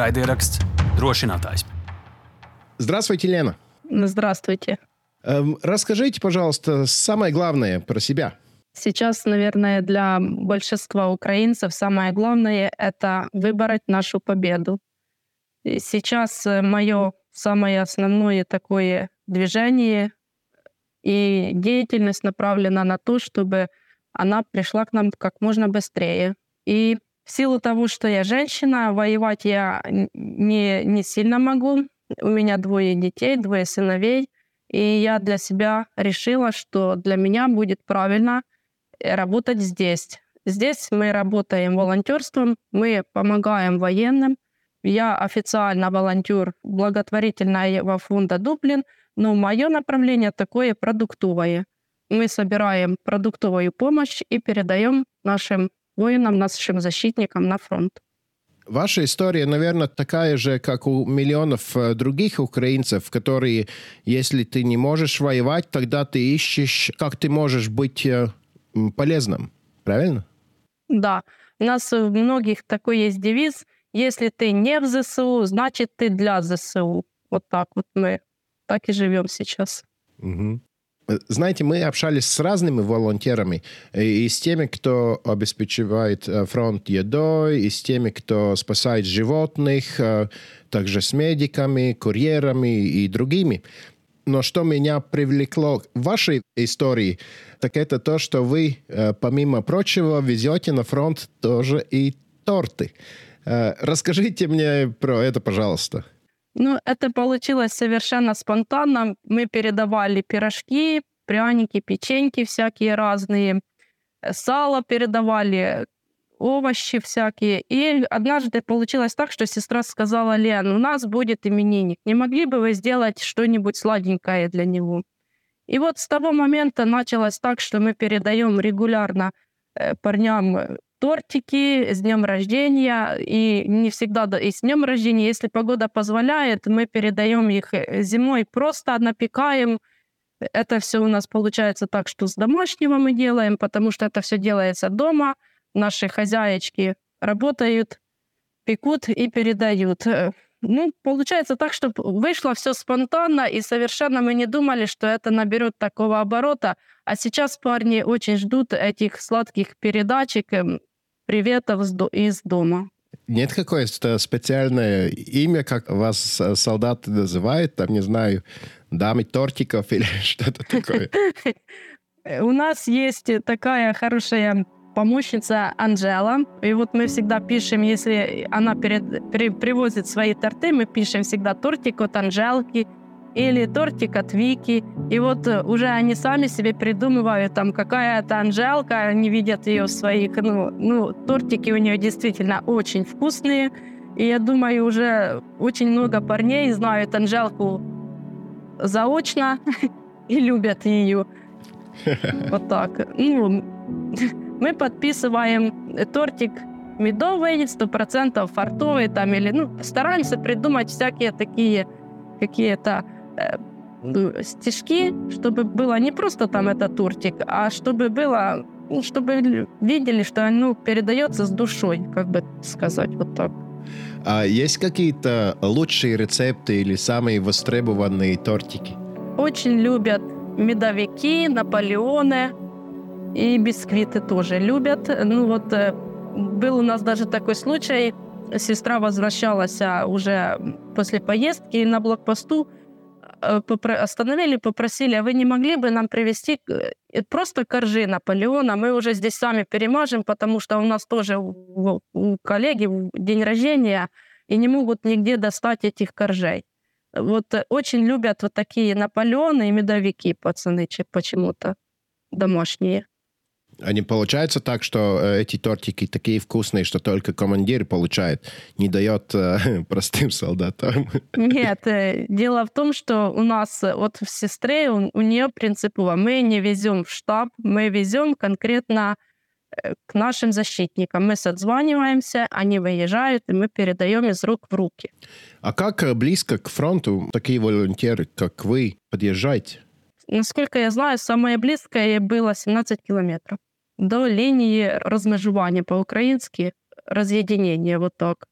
Raidieraksts drošinātājs. Здравствуйте, Лена. Здравствуйте. Эм, Расскажите, пожалуйста, самое главное про себя. Сейчас, наверное, для большинства украинцев самое главное — это выбрать нашу победу. И сейчас мое самое основное такое движение и деятельность направлена на то, чтобы она пришла к нам как можно быстрее. И в силу того, что я женщина, воевать я не, не сильно могу. У меня двое детей, двое сыновей. И я для себя решила, что для меня будет правильно э, работать здесь. Здесь мы работаем волонтерством, мы помогаем военным. Я официально волонтер благотворительного фонда «Дублин», но мое направление такое продуктовое. Мы собираем продуктовую помощь и передаем нашим воинам, нашим защитникам на фронт. Ваша история, наверное, такая же, как у миллионов э, других украинцев, которые, если ты не можешь воевать, тогда ты ищешь, как ты можешь быть э, полезным. Правильно? Да, у нас у многих такой есть девиз «Если ты не в ЗСУ, значит, ты для ЗСУ». Вот так вот мы так и живем сейчас. Мгм. Знаете, мы общались с разными волонтерами, э, и с теми, кто обеспечивает э, фронт едой, и с теми, кто спасает животных, э, также с медиками, курьерами и другими. Но что меня привлекло в вашей истории, так это то, что вы, помимо прочего, везете на фронт тоже и торты. Расскажите мне про это, пожалуйста. Ну, это получилось совершенно спонтанно. Мы передавали пирожки, пряники, печеньки всякие разные, э, сало передавали, овощи всякие. И однажды получилось так, что сестра сказала, Лен, у нас будет именинник, не могли бы вы сделать что-нибудь сладенькое для него? И вот с того момента началось так, что мы передаем регулярно э, парням э, тортики с днем рождения, и не всегда да- и с днем рождения, если погода позволяет, мы передаем их э, зимой, просто напекаем. Это все у нас получается так, что с домашнего мы делаем, потому что это все делается дома. Наши хозяечки работают, пекут и передают. Э, Ну, получается так, что вышло все спонтанно, и совершенно мы не думали, что это наберет такого оборота. А сейчас парни очень ждут этих сладких передачек, эм, приветов с до- из дома. Нет какое-то специальное имя, как вас солдаты называют, там, не знаю, дамы тортиков или что-то такое? У нас есть такая хорошая помощница Анжела. И вот мы всегда пишем, если она перед, при- привозит свои торты, мы пишем всегда тортик от Анжелки или тортик от Вики. И вот э, уже они сами себе придумывают, там, какая это Анжелка, они видят ее в своих, ну, ну, тортики у нее действительно очень вкусные. И я думаю, уже очень много парней знают Анжелку заочно и любят ее. Вот так. Ну, мы подписываем тортик медовый, сто процентов фартовый там или ну стараемся придумать всякие такие какие-то стишки, чтобы было не просто там этот тортик, а чтобы было, ну, чтобы видели, что оно передается с душой, как бы сказать, вот так. А есть какие-то лучшие рецепты или самые востребованные тортики? Очень любят медовики, наполеоны и бисквиты тоже любят. Ну вот э, был у нас даже такой случай. Сестра возвращалась а, уже после поездки на блокпосту. Э, Остановили, попросили, а вы не могли бы нам привезти э, просто коржи Наполеона? Мы уже здесь сами перемажем, потому что у нас тоже у, у коллеги день рождения, и не могут нигде достать этих коржей. Вот э, очень любят вот такие Наполеоны и медовики пацаны че- почему-то домашние. А не получается так, что э, эти тортики такие вкусные, что только командир получает, не дает э, простым солдатам? Нет, э, дело в том, что у нас вот в сестре, у, у нее принципово, мы не везем в штаб, мы везем конкретно к нашим защитникам. Мы созваниваемся, они выезжают, и мы передаем из рук в руки. А как близко к фронту такие волонтеры, как вы, подъезжаете? Насколько я знаю, самое близкое было 17 километров до линии размежування по-українськи, роз'єднання, вот так.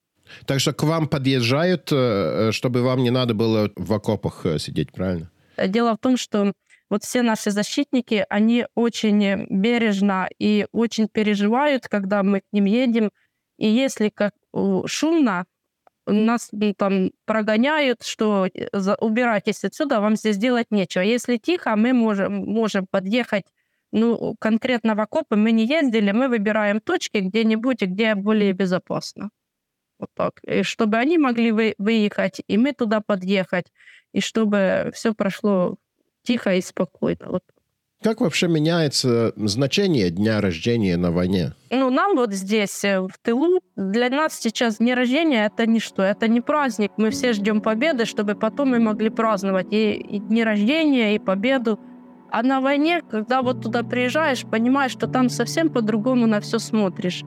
Так что к вам подъезжают, чтобы вам не надо было в окопах сидеть, правильно? Дело в том, что вот все наши защитники, они очень бережно и очень переживают, когда мы к ним едем. И если как шумно, нас там прогоняют, что убирайтесь отсюда, вам здесь делать нечего. Если тихо, мы можем, можем подъехать ну, конкретно в окопы мы не ездили, мы выбираем точки где-нибудь, где более безопасно. Вот так. И чтобы они могли вы, выехать, и мы туда подъехать, и чтобы все прошло тихо и спокойно. Вот. Как вообще меняется значение дня рождения на войне? Ну, нам вот здесь, э, в тылу, для нас сейчас день рождения — это ничто, это не праздник. Мы все ждем победы, чтобы потом мы могли праздновать и, и дни рождения, и победу. А на войне, когда вот туда приезжаешь, понимаешь, что там совсем по-другому на все смотришь.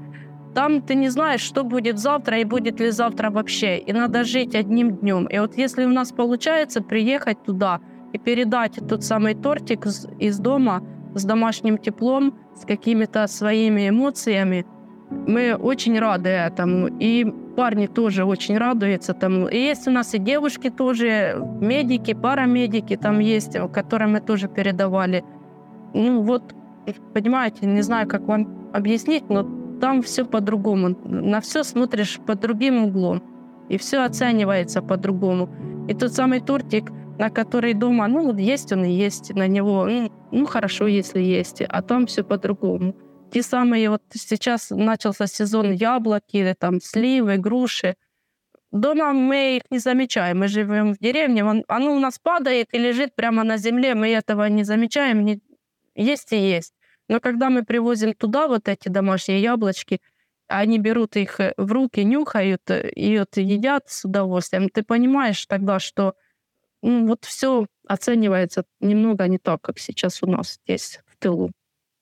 Там ты не знаешь, что будет завтра и будет ли завтра вообще. И надо жить одним днем. И вот если у нас получается приехать туда и передать тот самый тортик из дома с домашним теплом, с какими-то своими эмоциями, мы очень рады этому. И парни тоже очень радуются тому. И есть у нас и девушки тоже, медики, парамедики там есть, которым мы тоже передавали. Ну вот, понимаете, не знаю, как вам объяснить, но там все по-другому. На все смотришь под другим углом. И все оценивается по-другому. И тот самый тортик, на который дома, ну, есть он и есть, на него, ну, ну хорошо, если есть, а там все по-другому. Те самые, вот сейчас начался сезон яблоки, там сливы, груши. Дома мы их не замечаем. Мы живем в деревне, он, оно у нас падает и лежит прямо на земле, мы этого не замечаем. Не... Есть и есть. Но когда мы привозим туда вот эти домашние яблочки, они берут их э, в руки, нюхают э, и вот едят с удовольствием, ты понимаешь тогда, что ну, вот все оценивается немного не так, как сейчас у нас здесь, в тылу.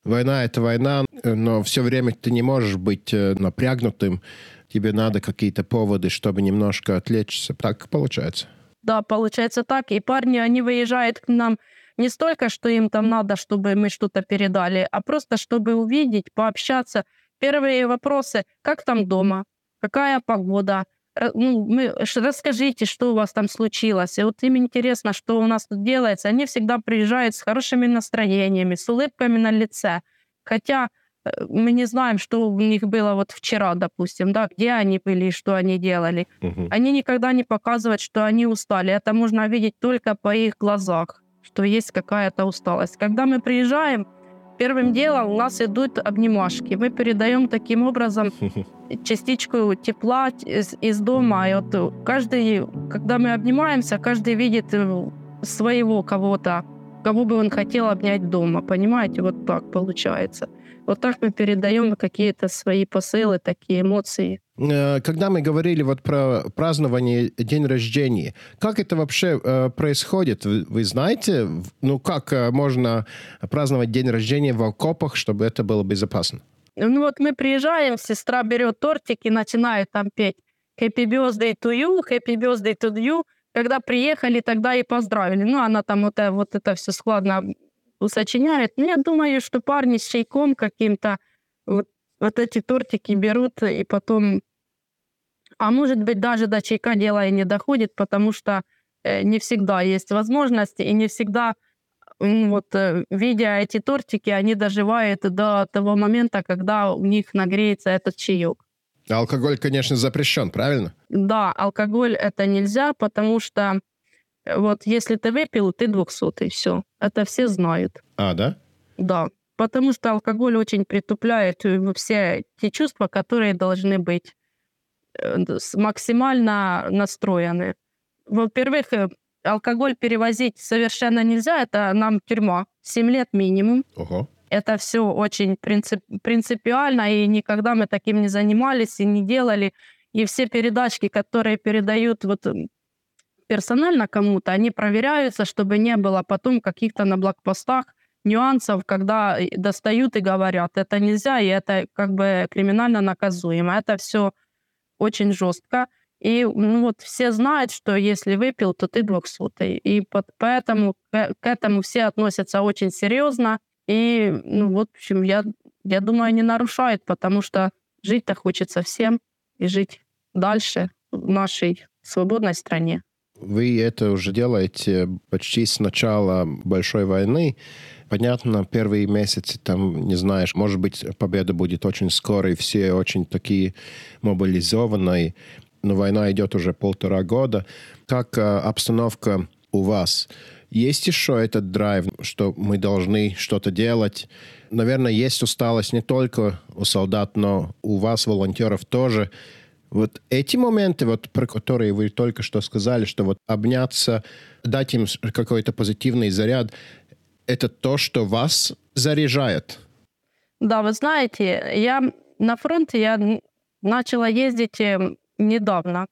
Война — это война, но все время ты не можешь быть э, напрягнутым. Тебе надо какие-то поводы, чтобы немножко отвлечься. Так получается? Да, получается так. И парни, они выезжают к нам не столько, что им там надо, чтобы мы что-то передали, а просто чтобы увидеть, пообщаться. Первые вопросы, как там дома, какая погода, ну, мы, расскажите, что у вас там случилось. И вот им интересно, что у нас тут делается. Они всегда приезжают с хорошими настроениями, с улыбками на лице. Хотя э, мы не знаем, что у них было вот вчера, допустим, да, где они были и что они делали. Угу. Они никогда не показывают, что они устали. Это можно видеть только по их глазах что есть какая-то усталость. Когда мы приезжаем, первым делом у нас идут обнимашки. Мы передаем таким образом частичку тепла из, из дома. И вот каждый, когда мы обнимаемся, каждый видит э, своего кого-то, кого бы он хотел обнять дома. Понимаете, вот так получается. Вот так мы передаем какие-то свои посылы, такие эмоции. Э, когда мы говорили вот про празднование день рождения, как это вообще э, происходит? Вы, знаете, ну как э, можно праздновать день рождения в окопах, чтобы это было безопасно? Ну вот мы приезжаем, сестра берет тортик и начинает там петь «Happy birthday to you», «Happy birthday to you». Когда приехали, тогда и поздравили. Ну, она там вот, вот это все складно сочиняет. Ну, я думаю, что парни с чайком каким-то вот, вот эти тортики берут и потом... А может быть, даже до чайка дело и не доходит, потому что э, не всегда есть возможность, и не всегда, вот, э, видя эти тортики, они доживают до того момента, когда у них нагреется этот чаек. Алкоголь, конечно, запрещен, правильно? Да, алкоголь это нельзя, потому что вот если ты выпил, ты двухсотый, все. Это все знают. А, да? Да. Потому что алкоголь очень притупляет э, все те чувства, которые должны быть э, максимально настроены. Во-первых, э, алкоголь перевозить совершенно нельзя, это нам тюрьма. 7 лет минимум. Ого. Это все очень принцип, принципиально, и никогда мы таким не занимались и не делали. И все передачки, которые передают вот персонально кому-то, они проверяются, чтобы не было потом каких-то на блокпостах нюансов, когда достают и говорят, это нельзя, и это как бы криминально наказуемо. Это все очень жестко. И ну, вот все знают, что если выпил, то ты двухсотый. И под, поэтому к, к этому все относятся очень серьезно. И, ну, вот, в общем, я, я думаю, не нарушает, потому что жить-то хочется всем и жить дальше в нашей свободной стране. Вы это уже делаете почти с начала большой войны. Понятно, первые месяцы там, не знаешь, может быть, победа будет очень скоро, и все очень такие мобилизованные. Но война идет уже полтора года. Как э, обстановка у вас? Есть еще этот драйв, что мы должны что-то делать? Наверное, есть усталость не только у солдат, но у вас, волонтеров, тоже. Вот эти моменты, вот, про которые вы только что сказали, что вот обняться, дать им какой-то позитивный заряд, это то, что вас заряжает? Да, вы знаете, я на фронте я начала ездить э, недавно.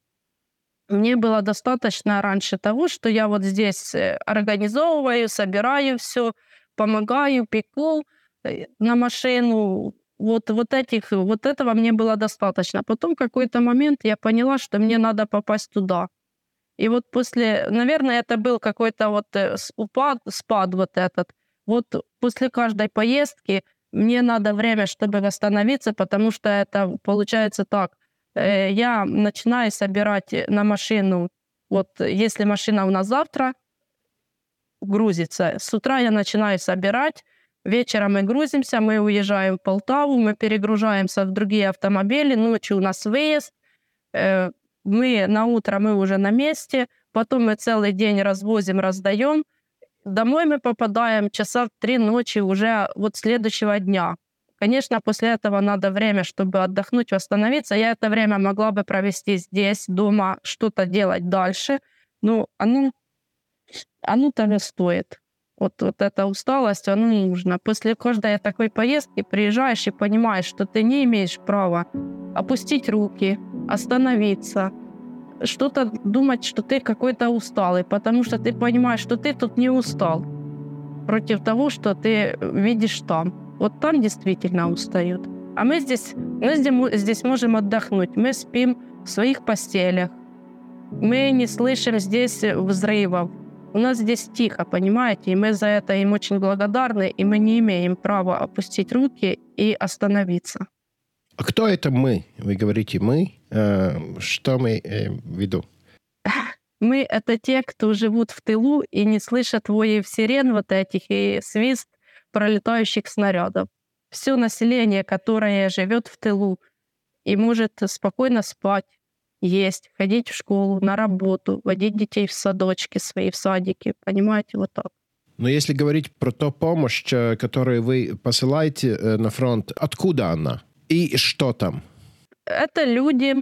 Мне было достаточно раньше того, что я вот здесь э, организовываю, собираю все, помогаю, пеку э, на машину. Вот, вот, этих, вот этого мне было достаточно. Потом в какой-то момент я поняла, что мне надо попасть туда. И вот после, наверное, это был какой-то вот э, упад, спад вот этот. Вот после каждой поездки мне надо время, чтобы восстановиться, потому что это получается так. Э, я начинаю собирать на машину, вот если машина у нас завтра грузится, с утра я начинаю собирать, вечером мы грузимся, мы уезжаем в Полтаву, мы перегружаемся в другие автомобили, ночью у нас выезд, э, мы на утро мы уже на месте, потом мы целый день развозим, раздаем. Домой мы попадаем часа в три ночи уже вот следующего дня. Конечно, после этого надо время, чтобы отдохнуть, восстановиться. Я это время могла бы провести здесь, дома, что-то делать дальше. Но оно, оно того стоит. Вот, вот эта усталость, оно нужно. После каждой такой поездки приезжаешь и понимаешь, что ты не имеешь права опустить руки, остановиться, что-то думать, что ты какой-то усталый, потому что ты понимаешь, что ты тут не устал против того, что ты видишь там. Вот там действительно устают. А мы здесь, мы здесь можем отдохнуть. Мы спим в своих постелях. Мы не слышим здесь взрывов. У нас здесь тихо, понимаете? И мы за это им очень благодарны, и мы не имеем права опустить руки и остановиться. А кто это мы? Вы говорите мы. Э, что мы э, в виду? Мы — это те, кто живут в тылу и не слышат воев сирен вот этих и свист пролетающих снарядов. Все население, которое живет в тылу и может спокойно спать, есть, ходить в школу, на работу, водить детей в садочки свои, в садики. Понимаете, вот так. Но если говорить про ту помощь, э, которую вы посылаете на фронт, откуда она? И что там? Это люди.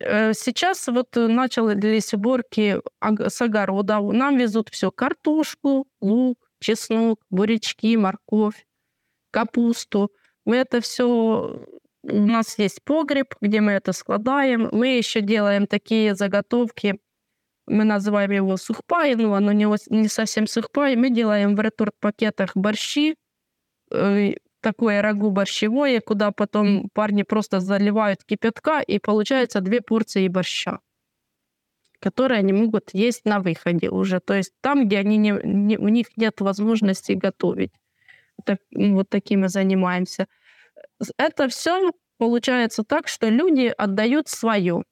Э, сейчас вот начались уборки с огорода. Нам везут все. Картошку, лук, чеснок, бурячки, морковь, капусту. Мы это все... У нас есть погреб, где мы это складаем. Мы еще делаем такие заготовки. Мы называем его сухпай, но оно не, не совсем сухпай. Мы делаем в реторт-пакетах борщи, э, такое рагу борщевое, куда потом парни просто заливают кипятка, и получается две порции борща, которые они могут есть на выходе уже. То есть там, где они не, не, у них нет возможности готовить. Так, вот таким мы занимаемся. Это все получается так, что люди отдают свое.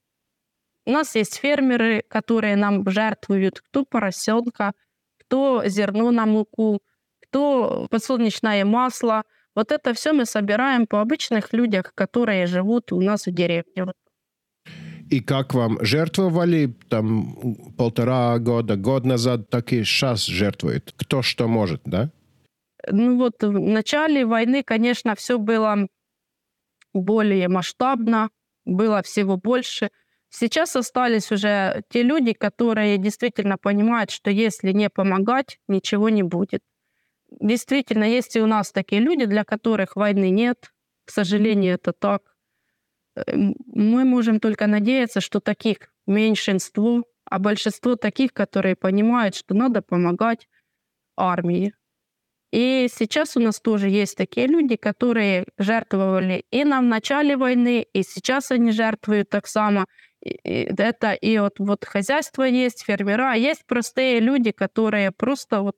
У нас есть фермеры, которые нам жертвуют кто поросенка, кто зерно на муку, кто подсолнечное масло, вот это все мы собираем по обычных людях, которые живут у нас в деревне. И как вам жертвовали там полтора года, год назад, так и сейчас жертвует? Кто что может, да? Ну вот в начале войны, конечно, все было более масштабно, было всего больше. Сейчас остались уже те люди, которые действительно понимают, что если не помогать, ничего не будет действительно, есть и у нас такие люди, для которых войны нет. К сожалению, это так. Эм, мы можем только надеяться, что таких меньшинство, а большинство таких, которые понимают, что надо помогать армии. И сейчас у нас тоже есть такие люди, которые жертвовали и нам в начале войны, и сейчас они жертвуют так само. Это и вот, вот хозяйство есть, фермера, есть простые люди, которые просто вот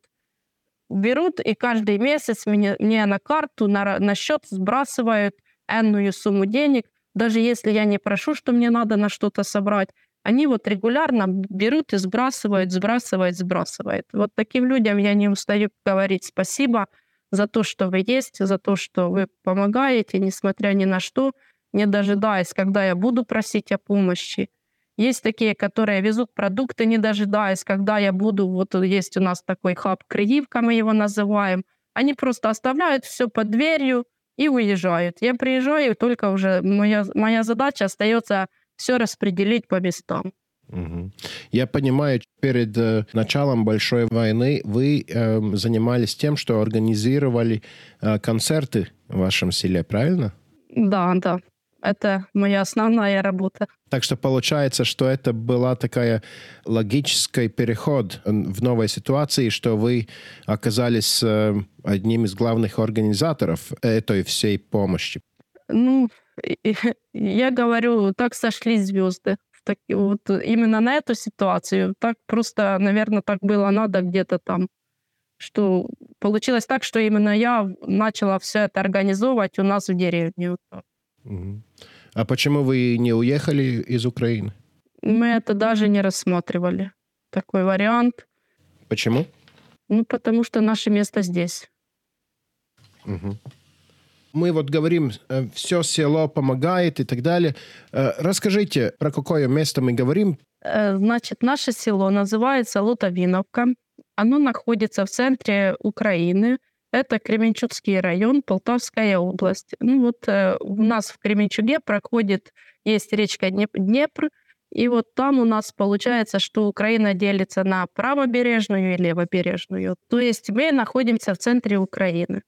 берут и каждый месяц мне, мне на карту, на, на счет сбрасывают энную сумму денег, даже если я не прошу, что мне надо на что-то собрать, они вот регулярно берут и сбрасывают, сбрасывают, сбрасывают. Вот таким людям я не устаю говорить спасибо за то, что вы есть, за то, что вы помогаете, несмотря ни на что, не дожидаясь, когда я буду просить о помощи. Есть такие, которые везут продукты, не дожидаясь, когда я буду, вот есть у нас такой хаб Криевка, мы его называем. Они просто оставляют все под дверью и уезжают. Я приезжаю, и только уже моя, моя задача остается все распределить по местам. Угу. Я понимаю, перед э, началом большой войны вы э, занимались тем, что организировали э, концерты в вашем селе, правильно? Да, да. Это моя основная работа. Так что получается, что это была такая логический переход в новой ситуации, что вы оказались э, одним из главных организаторов этой всей помощи. Ну, я говорю, так сошлись звезды. Так, вот именно на эту ситуацию. Так просто, наверное, так было надо где-то там. Что получилось так, что именно я начала все это организовывать у нас в деревне. А почему вы не уехали из Украины? Мы это даже не рассматривали. Такой вариант. Почему? Ну, потому что наше место здесь. Угу. Мы вот говорим, э, все село помогает и так далее. Э, расскажите, про какое место мы говорим? Э, значит, наше село называется Лутовиновка. Оно находится в центре Украины. Это Кременчугский район, Полтавская область. Ну вот у нас в Кременчуге проходит, есть речка Днепр, и вот там у нас получается, что Украина делится на правобережную и левобережную. То есть мы находимся в центре Украины.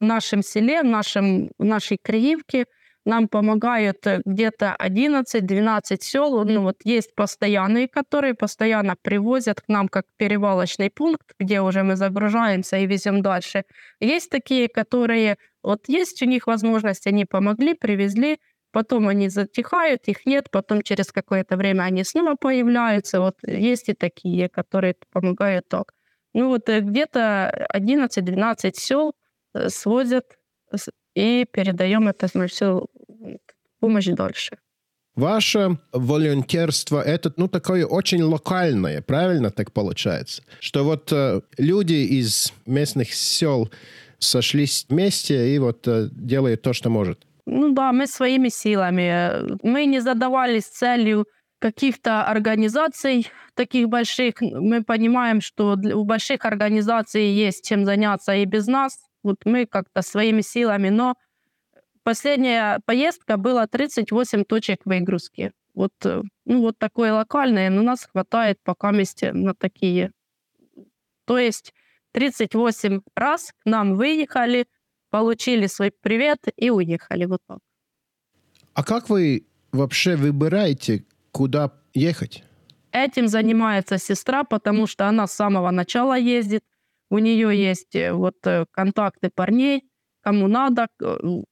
В нашем селе, в, нашем, в нашей Криевке – нам помогают э, где-то 11-12 сел. Ну, вот есть постоянные, которые постоянно привозят к нам как перевалочный пункт, где уже мы загружаемся и везем дальше. Есть такие, которые вот есть у них возможность, они помогли, привезли, потом они затихают, их нет, потом через какое-то время они снова появляются. Вот есть и такие, которые помогают так. Ну вот э, где-то 11-12 сел э, свозят и передаем это все помощь дальше. Ваше волонтерство это ну такое очень локальное, правильно так получается, что вот э, люди из местных сел сошлись вместе и вот э, делают то, что может. Ну да, мы своими силами. Мы не задавались целью каких-то организаций таких больших. Мы понимаем, что у больших организаций есть чем заняться и без нас. Вот мы как-то своими силами, но Последняя поездка была 38 точек выгрузки. Вот, э, ну, вот такое локальное, но нас хватает пока вместе на такие. То есть 38 раз к нам выехали, получили свой привет и уехали вот так. А как вы вообще выбираете, куда ехать? Этим занимается сестра, потому что она с самого начала ездит. У нее есть э, вот э, контакты парней, кому надо.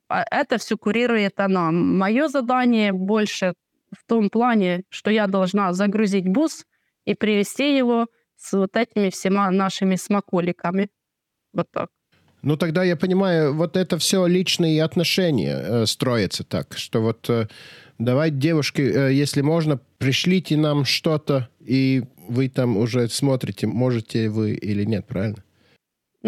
А это все курирует она. Мое задание больше в том плане, что я должна загрузить бус и привезти его с вот этими всеми нашими смаколиками. Вот так. Ну, тогда я понимаю, вот это все личные отношения э, строятся так, что вот э, давайте, девушки, э, если можно, пришлите нам что-то, и вы там уже смотрите, можете вы или нет, правильно?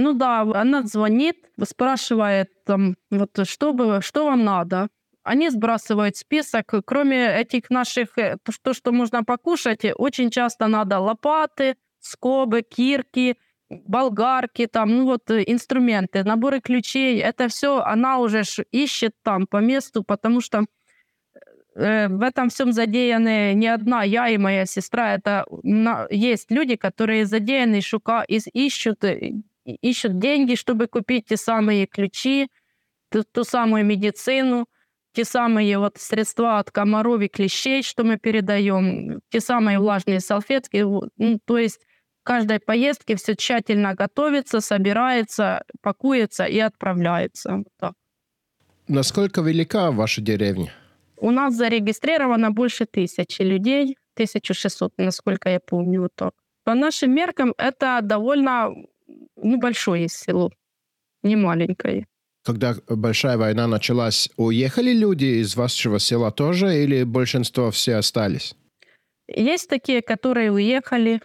Ну да, она звонит, спрашивает, там, вот, что, бы, что вам надо. Они сбрасывают список. Кроме этих наших, э, то, что можно покушать, очень часто надо лопаты, скобы, кирки, болгарки, там, ну вот э, инструменты, наборы ключей. Это все она уже ищет там по месту, потому что э, в этом всем задеяны не одна я и моя сестра. Это есть люди, которые задеяны, шука, ищут ищут деньги, чтобы купить те самые ключи, ту, ту самую медицину, те самые вот средства от комаров и клещей, что мы передаем, те самые влажные салфетки. Ну, то есть каждой поездке все тщательно готовится, собирается, пакуется и отправляется. Вот так. Насколько велика ваша деревня? У нас зарегистрировано больше тысячи людей, 1600, насколько я помню, вот так. По нашим меркам это довольно небольшое село, не маленькое. Когда большая война началась, уехали люди из вашего села тоже или большинство все остались? Есть такие, которые уехали,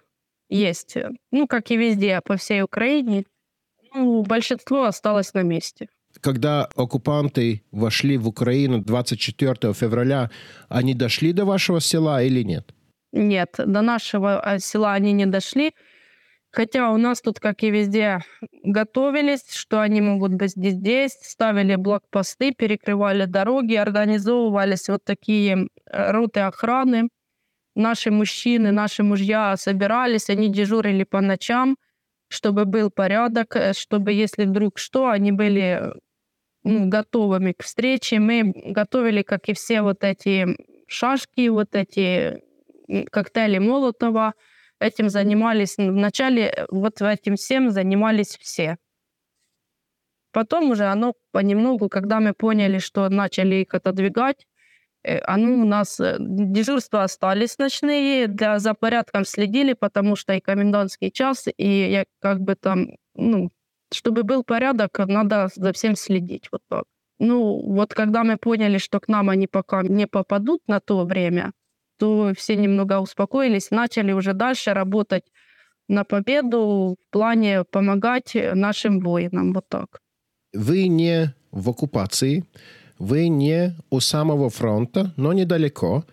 есть. Ну, как и везде, по всей Украине. Ну, большинство осталось на месте. Когда оккупанты вошли в Украину 24 февраля, они дошли до вашего села или нет? Нет, до нашего а, села они не дошли. Хотя у нас тут, как и везде, готовились, что они могут быть здесь, ставили блокпосты, перекрывали дороги, организовывались вот такие э, роты охраны. Наши мужчины, наши мужья собирались, они дежурили по ночам, чтобы был порядок, э, чтобы, если вдруг что, они были ну, готовыми к встрече. Мы готовили, как и все вот эти шашки, вот эти коктейли Молотова, Этим занимались вначале, э, вот этим всем занимались все. Потом уже оно понемногу, когда мы поняли, что начали их отодвигать, э, оно у нас, э, дежурства остались ночные, для, за порядком следили, потому что и комендантский час, и я как бы там, ну, чтобы был порядок, надо за всем следить, вот так. Ну, вот когда мы поняли, что к нам они пока не попадут на то время, то все немного успокоились, начали уже дальше работать на победу в плане помогать нашим воинам. Вот так. Вы не в оккупации, вы не у самого фронта, но недалеко.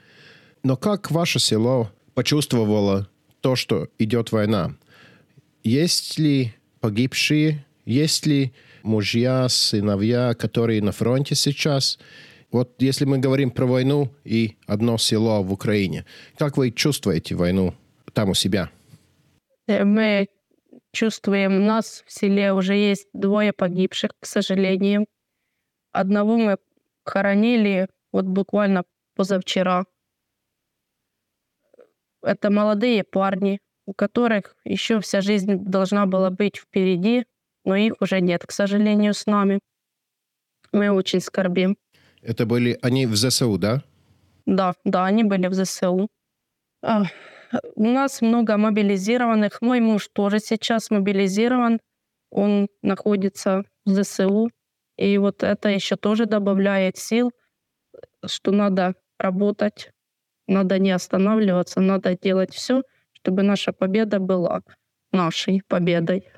Но как ваше село почувствовало то, что идет война? Есть ли погибшие? Есть ли мужья, сыновья, которые на фронте сейчас? Вот если мы говорим про войну и одно село в Украине, как вы чувствуете войну там у себя? Э, мы чувствуем, у нас в селе уже есть двое погибших, к сожалению. Одного мы хоронили вот буквально позавчера. Это молодые парни, у которых еще вся жизнь должна была быть впереди, но их уже нет, к сожалению, с нами. Мы очень скорбим. Это были они в ЗСУ, да? Да, да, они были в ЗСУ. А, у нас много мобилизированных. Мой муж тоже сейчас мобилизирован. Он находится в ЗСУ. И вот это еще тоже добавляет сил, что надо работать, надо не останавливаться, надо делать все, чтобы наша победа была нашей победой.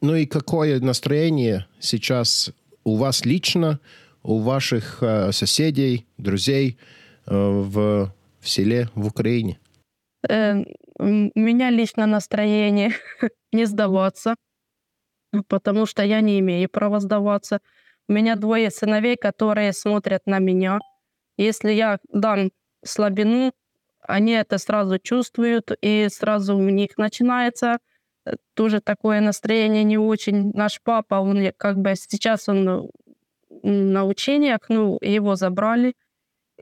Ну и какое настроение сейчас у вас лично, у ваших э, соседей, друзей э, в, в селе, в Украине? Э, меня лично настроение не сдаваться, потому что я не имею права сдаваться. У меня двое сыновей, которые смотрят на меня. Если я дам слабину, они это сразу чувствуют, и сразу у них начинается тоже такое настроение не очень. Наш папа, он как бы сейчас он на учениях, ну, его забрали,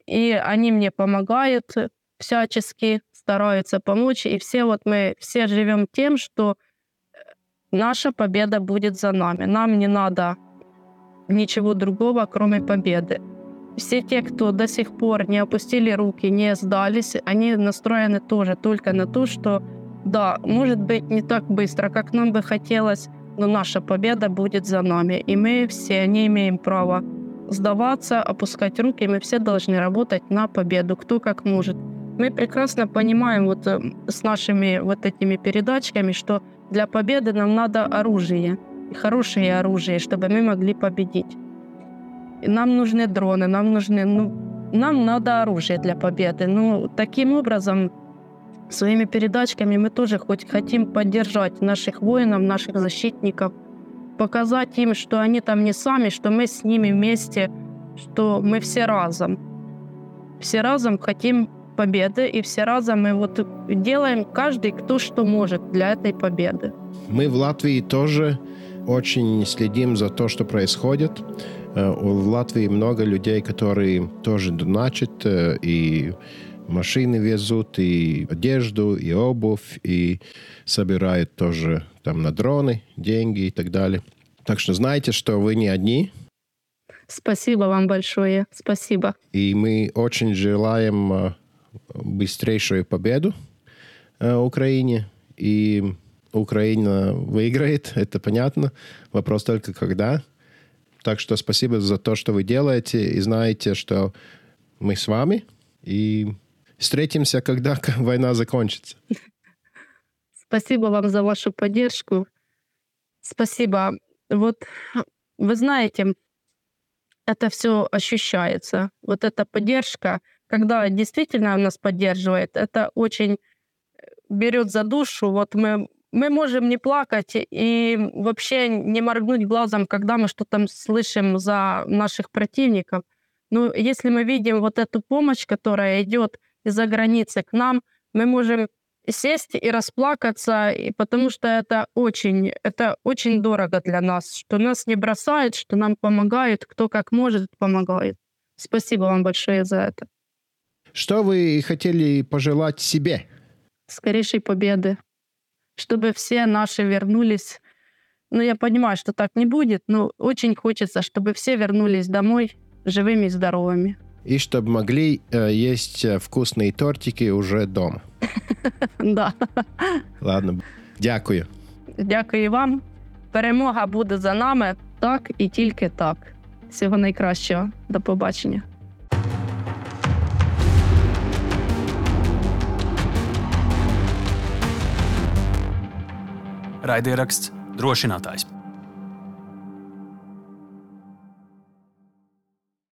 и они мне помогают всячески, стараются помочь, и все вот мы все живем тем, что наша победа будет за нами. Нам не надо ничего другого, кроме победы. Все те, кто до сих пор не опустили руки, не сдались, они настроены тоже только на то, что да, может быть не так быстро, как нам бы хотелось, но наша победа будет за нами. И мы все не имеем права сдаваться, опускать руки. Мы все должны работать на победу, кто как может. Мы прекрасно понимаем вот э, с нашими вот этими передачками, что для победы нам надо оружие, хорошее оружие, чтобы мы могли победить. И нам нужны дроны, нам нужны, ну, нам надо оружие для победы. Ну, таким образом, Своими передачками мы тоже хоть хотим поддержать наших воинов, наших защитников, показать им, что они там не сами, что мы с ними вместе, что мы все разом. Все разом хотим победы, и все разом мы вот делаем каждый, кто что может для этой победы. Мы в Латвии тоже очень следим за то, что происходит. Э, в Латвии много людей, которые тоже доначат э, и машины везут, и одежду, и обувь, и собирают тоже там на дроны деньги и так далее. Так что знайте, что вы не одни. Спасибо вам большое. Спасибо. И мы очень желаем э, быстрейшую победу э, Украине. И Украина выиграет, это понятно. Вопрос только когда. Так что спасибо за то, что вы делаете. И знаете, что мы с вами. И Встретимся, когда война закончится. Спасибо вам за вашу поддержку. Спасибо. Вот вы знаете, это все ощущается. Вот эта поддержка, когда действительно нас поддерживает, это очень берет за душу. Вот мы, мы можем не плакать и вообще не моргнуть глазом, когда мы что-то слышим за наших противников. Но если мы видим вот эту помощь, которая идет из-за границы к нам, мы можем сесть и расплакаться, и потому что это очень, это очень дорого для нас, что нас не бросают, что нам помогают, кто как может помогает. Спасибо вам большое за это. Что вы хотели пожелать себе? Скорейшей победы, чтобы все наши вернулись. Ну, я понимаю, что так не будет, но очень хочется, чтобы все вернулись домой живыми и здоровыми. И чтобы могли э, есть э, вкусные тортики уже дома. Да. Ладно, дякую. Дякую і вам. Перемога буде за нами так і тільки так. Всього найкращого. До побачення. Raidieraksts drošinātājs.